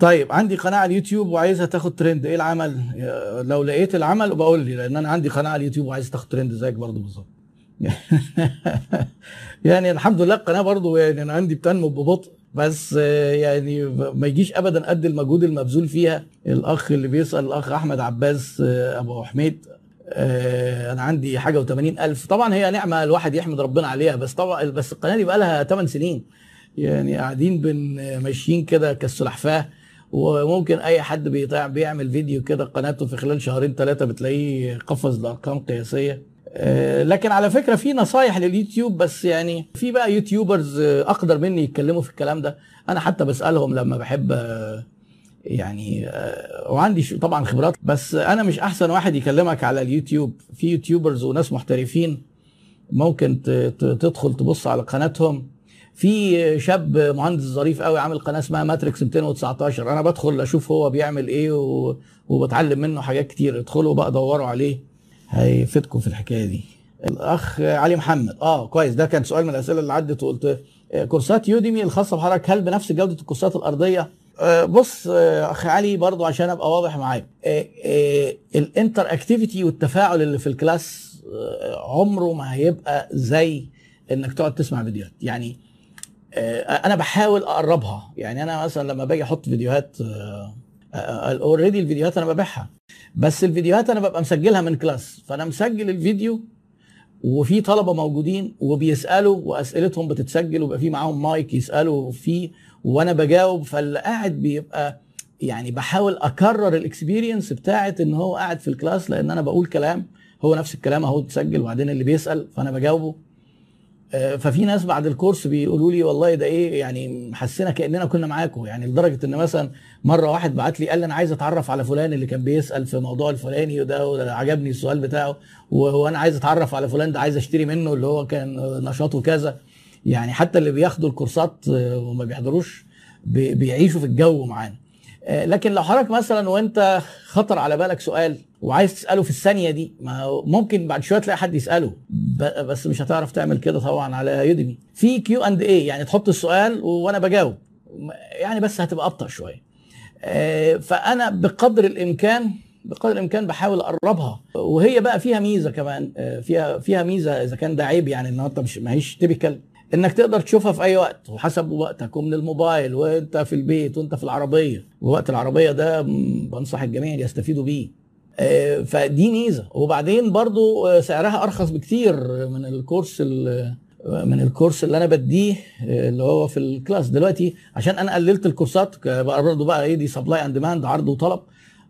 طيب عندي قناة على اليوتيوب وعايزها تاخد ترند. إيه العمل؟ لو لقيت العمل بقول لي لأن أنا عندي قناة على اليوتيوب وعايز تاخد ترند زيك برضه بالظبط. يعني الحمد لله القناة برضه يعني أنا عندي بتنمو ببطء بس يعني ما يجيش ابدا قد المجهود المبذول فيها. الأخ اللي بيسأل الأخ أحمد عباس أبو حميد آه، أنا عندي حاجة و80 ألف. طبعا هي نعمة الواحد يحمد ربنا عليها بس طبعا بس القناة دي بقى لها 8 سنين. يعني قاعدين بن ماشيين كده كالسلحفاة وممكن أي حد بيعمل فيديو كده قناته في خلال شهرين ثلاثة بتلاقيه قفز لارقام قياسية. آه، لكن على فكرة في نصايح لليوتيوب بس يعني في بقى YouTubers أقدر مني يتكلموا في الكلام ده. أنا حتى بسألهم لما بحب يعني آه، وعندي طبعا خبرات بس أنا مش أحسن واحد يكلمك على اليوتيوب. في YouTubers وناس محترفين ممكن تدخل تبص على قناتهم. في شاب مهندس ظريف قوي عامل قناة اسمها Matrix 219 أنا بدخل أشوف هو بيعمل إيه و... وبتعلم منه حاجات كتير. ادخلوا بقى دوروا عليه. هيفيدكم في الحكاية دي. الأخ علي محمد. آه كويس. ده كان سؤال من الأسئلة اللي عدت وقلت كورسات Udemy الخاصة بحضرتك. هل بنفس جودة الكورسات الأرضية؟ آه، بص آه، اخ علي برضو عشان أبقى واضح معاك. آه، ال interactivity والتفاعل اللي في ال class عمره ما هيبقى زي إنك تقعد تسمع فيديوهات. يعني أنا بحاول أقربها. يعني أنا مثلا لما باجي أحط فيديوهات already الفيديوهات أنا ببيعها. بس الفيديوهات أنا ببقى مسجلها من class فأنا مسجل الفيديو وفي طلبة موجودين وبيسألوا وأسئلتهم بتتسجل ويبقى في معاهم مايك يسألوا فيه وأنا بجاوب. فاللي قاعد بيبقى يعني بحاول أكرر ال experience بتاعت إن هو قاعد في ال class لأن أنا بقول كلام هو نفس الكلام أهو اتسجل وبعدين اللي بيسأل فأنا بجاوبه. آه، ففي ناس بعد الكورس بيقولوا لي والله ده إيه يعني حسينا كأننا كنا معاكم. يعني لدرجة إن مثلا مرة واحد بعت لي قال لي أنا عايز أتعرف على فلان اللي كان بيسأل في موضوع الفلاني وده عجبني السؤال بتاعه وأنا عايز أتعرف على فلان ده عايز أشتري منه اللي هو كان نشاطه كذا. يعني حتى اللي بياخدوا الكورسات وما بيحضروش بي- بيعيشوا في الجو معانا. لكن لو حضرتك مثلا وأنت خطر على بالك سؤال وعايز تسأله في الثانية دي ما ممكن بعد شوية تلاقي حد يسأله. بس مش هتعرف تعمل كده طبعا على Udemy في Q and A يعني تحط السؤال وأنا بجاوب. يعني بس هتبقى أبطأ شوية. آه، فأنا بقدر الإمكان بقدر الإمكان بحاول أقربها. وهي بقى فيها ميزة كمان آه، فيها فيها ميزة إذا كان ده عيب يعني إن أنت مش ما هيش typical إنك تقدر تشوفها في أي وقت وحسب وقتك ومن الموبايل وأنت في البيت وأنت في العربية. ووقت العربية ده بنصح الجميع يستفيدوا بيه. آه، فدي ميزة. وبعدين برضو آه، سعرها أرخص بكتير من الكورس ال- من الكورس اللي أنا بديه آه، اللي هو في ال class. دلوقتي عشان أنا قللت الكورسات ك- بقى إيه دي supply and demand عرض وطلب.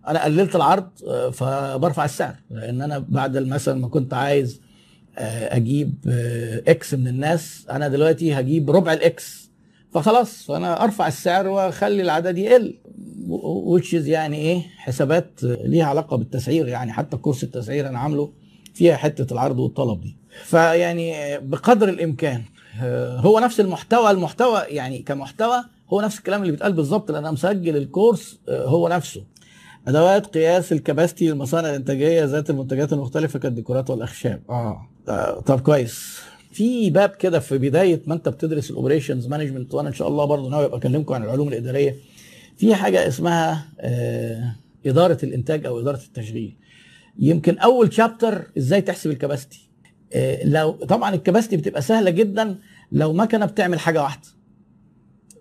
أنا قللت العرض آه، فبرفع السعر. لأن أنا بعد مثلا ما كنت عايز آه، أجيب آه، X من الناس. أنا دلوقتي هجيب ربع ال X فخلاص فأنا أرفع السعر وأخلي العدد يقل. وتش يعني إيه؟ حسابات ليها علاقة بالتسعير يعني حتى كورس التسعير أنا عامله فيها حتة العرض والطلب دي. فيعني بقدر الإمكان. آه، هو نفس المحتوى المحتوى يعني كمحتوى هو نفس الكلام اللي بيتقال بالظبط لأن أنا مسجل الكورس آه، هو نفسه. أدوات قياس الكباستي للمصانع الإنتاجية ذات المنتجات المختلفة كالديكورات والأخشاب. آه آه، طب كويس. في باب كده في بداية ما انت بتدرس ال operations management وأنا ان شاء الله برضه ناوي ابقى اكلمكم عن العلوم الإدارية. في حاجة اسمها آه، إدارة الإنتاج أو إدارة التشغيل. يمكن أول chapter إزاي تحسب ال capacity. آه، لو طبعا ال capacity بتبقى سهلة جدا لو مكنه بتعمل حاجة واحدة.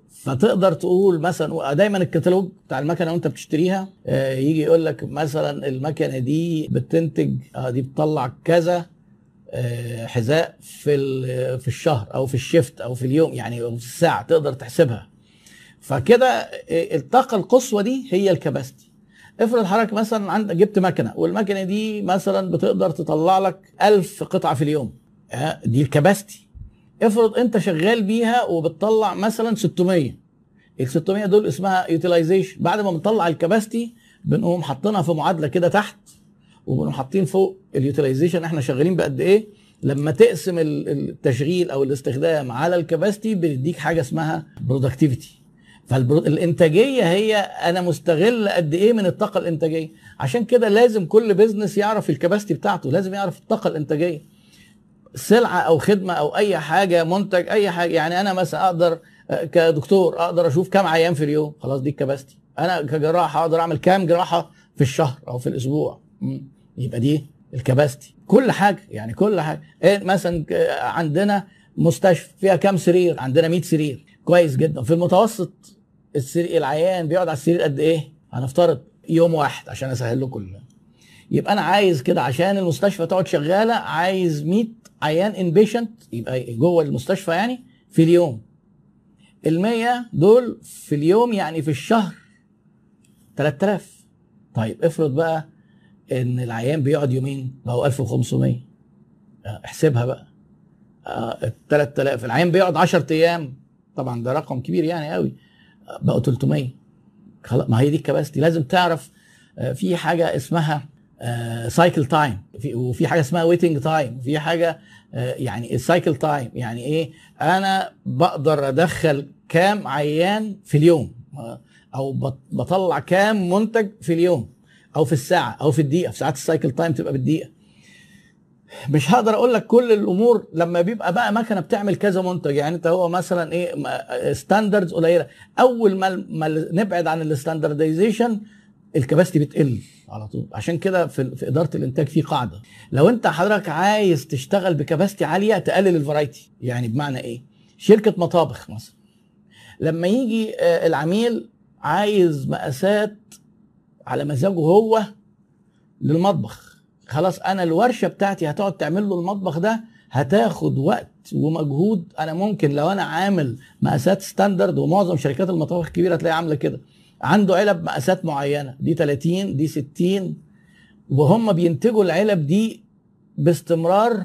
فتقدر تقول مثلا دايما الكتالوج بتاع المكنة وانت بتشتريها آه، يجي يقول لك مثلا المكنة دي بتنتج آه، دي بتطلع كذا آه، حذاء في في الشهر أو في ال shift أو في اليوم يعني أو في الساعة تقدر تحسبها. فكده آه، الطاقة القصوى دي هي ال capacity. افرض حضرتك مثلا عندك جبت مكنة والمكنة دي مثلا بتقدر تطلع لك 1000 قطعة في اليوم. آه، دي ال capacity. افرض أنت شغال بيها وبتطلع مثلا 600 ال 600 دول اسمها utilization بعد ما بنطلع ال capacity بنقوم حاطينها في معادلة كده تحت. وبنقوم حاطين فوق ال utilization إحنا شغالين بقد إيه لما تقسم ال- التشغيل أو الاستخدام على ال capacity بيديك حاجة اسمها productivity فالانتاجيه هي أنا مستغل قد إيه من الطاقة الإنتاجية. عشان كده لازم كل business يعرف ال capacity بتاعته لازم يعرف الطاقة الإنتاجية. سلعة أو خدمة أو أي حاجة منتج أي حاجة يعني أنا مثلا أقدر آه، كدكتور أقدر أشوف كام عيان في اليوم خلاص دي ال capacity. أنا كجراح أقدر أعمل كام جراحة في الشهر أو في الأسبوع. يبقى دي الكباستي. كل حاجة يعني كل حاجة. إيه مثلا عندنا مستشفى فيها كام سرير؟ عندنا 100 سرير. كويس جدا. في المتوسط السرير العيان بيقعد على السرير قد إيه؟ هنفترض يوم واحد عشان أسهل لكم يبقى أنا عايز كده عشان المستشفى تقعد شغالة عايز 100 عيان انبيشنت يبقى جوه المستشفى يعني في اليوم. ال 100 دول في اليوم يعني في الشهر 3000 طيب افرض بقى إن العيان بيقعد يومين بقوا 1500 آه، احسبها بقى. آه، 3000 العيان بيقعد 10 أيام. طبعا ده رقم كبير يعني قوي. آه، بقوا 300 خلاص ما هي دي ال capacity. لازم تعرف آه، في حاجة اسمها cycle time وفي حاجة اسمها waiting time وفي حاجة يعني ال cycle time يعني إيه؟ أنا بقدر أدخل كام عيان في اليوم؟ أو بط- بطلع كام منتج في اليوم؟ أو في الساعة أو في الدقيقة في ساعات ال cycle time تبقى بالدقيقة. مش هقدر أقول لك كل الأمور لما بيبقى بقى مكنة بتعمل كذا منتج يعني أنت هو مثلا إيه standards قليلة. أول ما ما نبعد عن ال standardization ال capacity بتقل على طول. عشان كده في, في إدارة الإنتاج في قاعدة. لو أنت حضرتك عايز تشتغل ب capacity عالية تقلل ال variety يعني بمعنى إيه؟ شركة مطابخ مثلا. لما يجي آه، العميل عايز مقاسات على مزاجه هو للمطبخ. خلاص أنا الورشة بتاعتي هتقعد تعمل له المطبخ ده هتاخد وقت ومجهود. أنا ممكن لو أنا عامل مقاسات ستاندرد ومعظم شركات المطابخ الكبيرة تلاقي عاملة كده. عنده علب مقاسات معينة دي 30 دي 60 وهم بينتجوا العلب دي باستمرار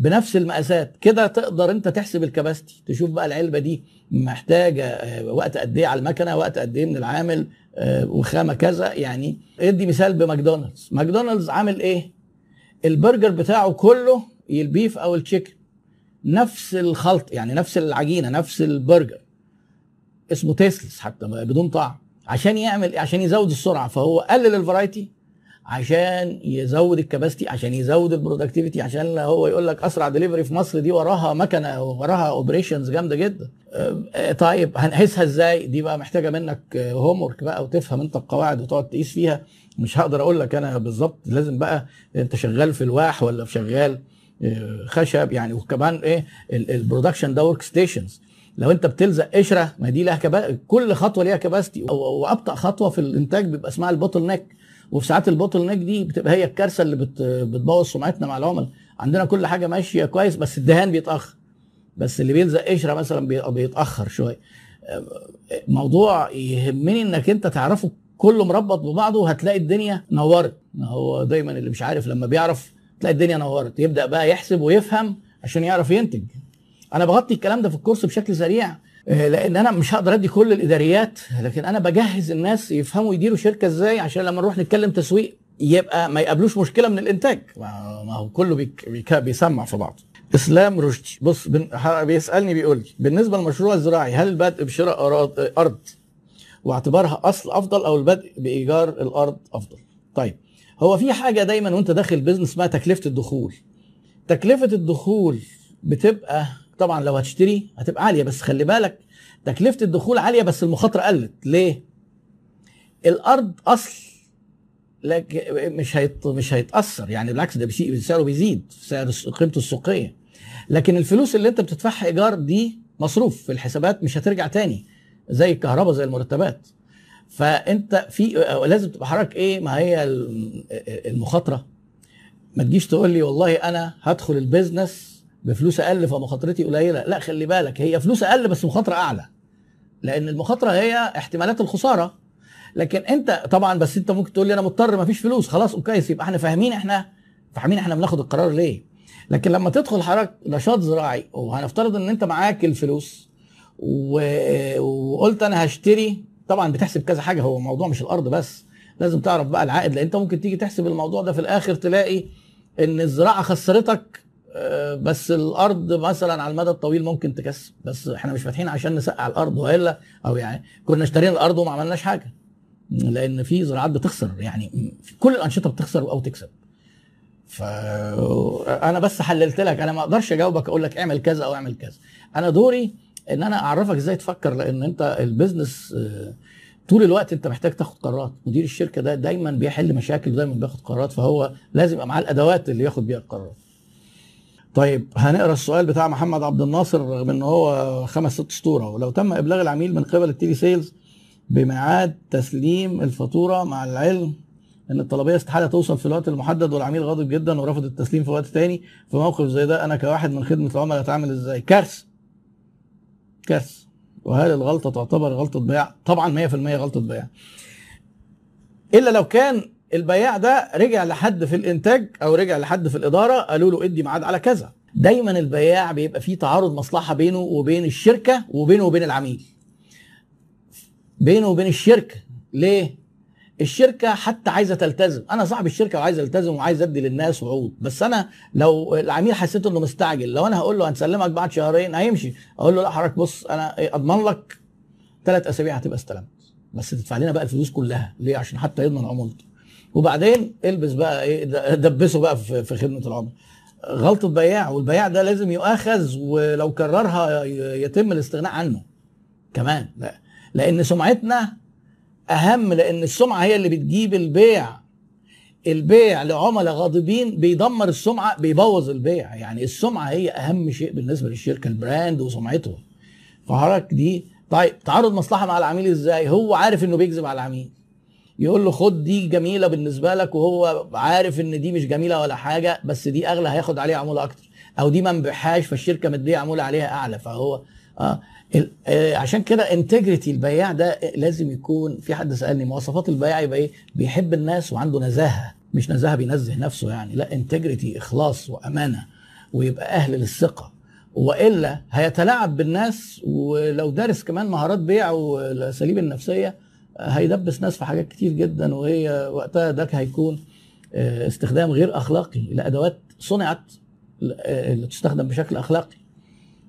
بنفس المقاسات. كده تقدر انت تحسب ال capacity. تشوف بقى العلبة دي محتاجة آه، وقت قد إيه على المكنة وقت قد إيه من العامل آه، وخامة كذا. يعني ادي مثال بماكدونالدز. ماكدونالدز عامل إيه؟ البرجر بتاعه كله ال beef أو ال chicken. نفس الخلط يعني نفس العجينة نفس البرجر. اسمه tasteless حتى بدون طعم. عشان يعمل عشان يزود السرعة فهو قلل ال variety عشان يزود ال capacity عشان يزود ال productivity عشان هو يقول لك أسرع دليفري في مصر دي وراها مكنة وراها operations جامدة جدا. آه، طيب هنقيسها إزاي؟ دي بقى محتاجة منك homework بقى وتفهم أنت القواعد وتقعد تقيس فيها. مش هقدر أقول لك أنا بالظبط لازم بقى أنت شغال في الواح ولا شغال آه، خشب يعني وكمان إيه ال production ده work stations لو انت بتلزق قشرة ما دي لها كبا... كل خطوة ليها capacity وابطا خطوة في الإنتاج بيبقى اسمها ال bottleneck. وفي ساعات ال bottleneck دي بتبقى هي الكارثة اللي بت... بتبوظ سمعتنا مع العملاء. عندنا كل حاجة ماشية كويس بس الدهان بيتأخر. بس اللي بيلزق قشرة مثلا بي- بيتأخر شوية. موضوع يهمني إنك أنت تعرفه كله مرتبط ببعضه هتلاقي الدنيا نورت. هو دايما اللي مش عارف لما بيعرف تلاقي الدنيا نورت. يبدأ بقى يحسب ويفهم عشان يعرف ينتج. أنا بغطي الكلام ده في ال course بشكل سريع آه، لأن أنا مش هقدر ادي كل الاداريات لكن أنا بجهز الناس يفهموا يديروا شركة إزاي عشان لما نروح نتكلم تسويق يبقى ما يقابلوش مشكلة من الإنتاج. ما هو كله بيك بيك بيسمع في بعضه إسلام رشدي بص بيسألني بيقول لي بالنسبة للمشروع الزراعي هل البدء بشراء أرض واعتبارها أصل أفضل أو البدء بإيجار الأرض أفضل؟ طيب هو في حاجة دايما وأنت داخل بيزنس اسمها تكلفة الدخول. تكلفة الدخول بتبقى طبعا لو هتشتري هتبقى عالية بس خلي بالك تكلفة الدخول عالية بس المخاطرة قلت. ليه؟ الأرض أصل لكن مش هيت مش هيتأثر يعني بالعكس ده سعره بيزيد سعر قيمته السوقية. لكن الفلوس اللي أنت بتدفعها إيجار دي مصروف في الحسابات مش هترجع تاني زي الكهرباء زي المرتبات. فأنت في لازم تبقى حضرتك إيه؟ ما هي ال- المخاطرة. ما تجيش تقول لي والله أنا هدخل البيزنس بفلوس أقل فمخاطرتي قليلة. لا خلي بالك هي فلوس أقل بس مخاطرة أعلى. لأن المخاطرة هي احتمالات الخسارة. لكن أنت طبعا بس أنت ممكن تقول لي أنا مضطر ما فيش فلوس. خلاص كويس يبقى إحنا فاهمين إحنا فاهمين إحنا بناخد القرار ليه. لكن لما تدخل حضرتك نشاط زراعي وهنفترض إن أنت معاك الفلوس و... وقلت أنا هشتري طبعا بتحسب كذا حاجة. هو الموضوع مش الأرض بس. لازم تعرف بقى العائد لأن أنت ممكن تيجي تحسب الموضوع ده في الآخر تلاقي إن الزراعة خسرتك بس الأرض مثلا على المدى الطويل ممكن تكسب. بس إحنا مش فاتحين عشان نسقع الأرض وإلا أو يعني كنا اشترينا الأرض وما عملناش حاجة. لأن في زراعات بتخسر يعني كل الأنشطة بتخسر أو تكسب. فانا بس حللت لك أنا ما أقدرش أجاوبك أقول لك اعمل كذا أو اعمل كذا. أنا دوري إن أنا أعرفك إزاي تفكر لأن أنت ال business آه، طول الوقت أنت محتاج تاخد قرارات. مدير الشركة ده دايما بيحل مشاكل ودايما بياخد قرارات فهو لازم يبقى معاه الأدوات اللي ياخد بيها القرارات. طيب هنقرا السؤال بتاع محمد عبد الناصر رغم إن هو خمس ست أسطر ولو تم إبلاغ العميل من قبل ال telesales بميعاد تسليم الفاتورة مع العلم إن الطلبية استحالة توصل في الوقت المحدد والعميل غاضب جدا ورفض التسليم في وقت تاني. في موقف زي ده أنا كواحد من خدمة العملاء اتعامل إزاي؟ كارثة. كارثة. وهل الغلطة تعتبر غلطة بيع؟ طبعا 100% غلطة بيع. إلا لو كان البياع ده رجع لحد في الإنتاج أو رجع لحد في الإدارة قالوا له ادي ميعاد على كذا. دايما البياع بيبقى فيه تعارض مصلحة بينه وبين الشركة وبينه وبين العميل. بينه وبين الشركة. ليه؟ الشركة حتى عايزة تلتزم. أنا صاحب الشركة وعايز ألتزم وعايز أدي للناس وعود بس أنا لو العميل حسيت إنه مستعجل لو أنا هقول له هنسلمك بعد شهرين هيمشي. أقول له لا حضرتك بص أنا أضمن لك ثلاث أسابيع هتبقى استلمت. بس تدفع لنا بقى الفلوس كلها. ليه؟ عشان حتى يضمن عمولته. وبعدين البس بقى إيه دبسه بقى في خدمة العملاء. غلطة بياع والبياع ده لازم يؤاخذ ولو كررها يتم الاستغناء عنه كمان. لا لأن سمعتنا أهم لأن السمعة هي اللي بتجيب البيع. البيع لعملاء غاضبين بيدمر السمعة بيبوظ البيع. يعني السمعة هي أهم شيء بالنسبة للشركة البراند وسمعته. فحضرتك دي طيب تعارض مصلحة مع العميل إزاي؟ هو عارف إنه بيكذب على العميل. يقول له خد دي جميلة بالنسبة لك وهو عارف إن دي مش جميلة ولا حاجة بس دي أغلى هياخد عليها عمولة أكتر. أو دي ما نبيعهاش فالشركة مديه عمولة عليها أعلى. فهو ال- آه، عشان كده انتجريتي البياع ده لازم يكون في حد سألني مواصفات البياع يبقى إيه؟ بيحب الناس وعنده نزاهة مش نزاهة بينزه نفسه يعني لا انتجريتي إخلاص وأمانة ويبقى أهل للثقة. وإلا هيتلاعب بالناس ولو دارس كمان مهارات بيع والأساليب النفسية هيدبس ناس في حاجات كتير جدا وهي وقتها ده هيكون آه، استخدام غير أخلاقي لأدوات صنعت آه، اللي تستخدم بشكل أخلاقي.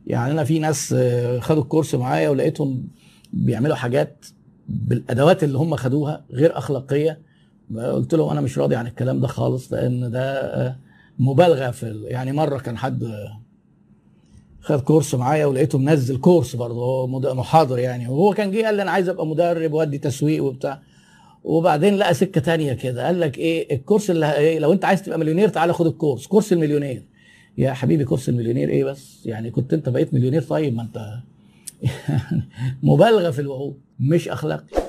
يعني أنا في ناس آه، خدوا الكورس معايا ولقيتهم بيعملوا حاجات بالأدوات اللي هم خدوها غير أخلاقية. قلت لهم أنا مش راضي عن الكلام ده خالص لأن ده مبالغة في يعني مرة كان حد خد كورس معايا ولقيته منزل كورس برضه هو محاضر يعني. وهو كان جه قال لي أنا عايز أبقى مدرب وأدي تسويق وبتاع. وبعدين لقى سكة تانية كده قال لك إيه ال course اللي إيه لو أنت عايز تبقى مليونير تعالى خد ال course. course المليونير. يا حبيبي course المليونير إيه بس؟ يعني كنت أنت بقيت مليونير طيب ما أنت مبالغة في الوعود مش أخلاقي.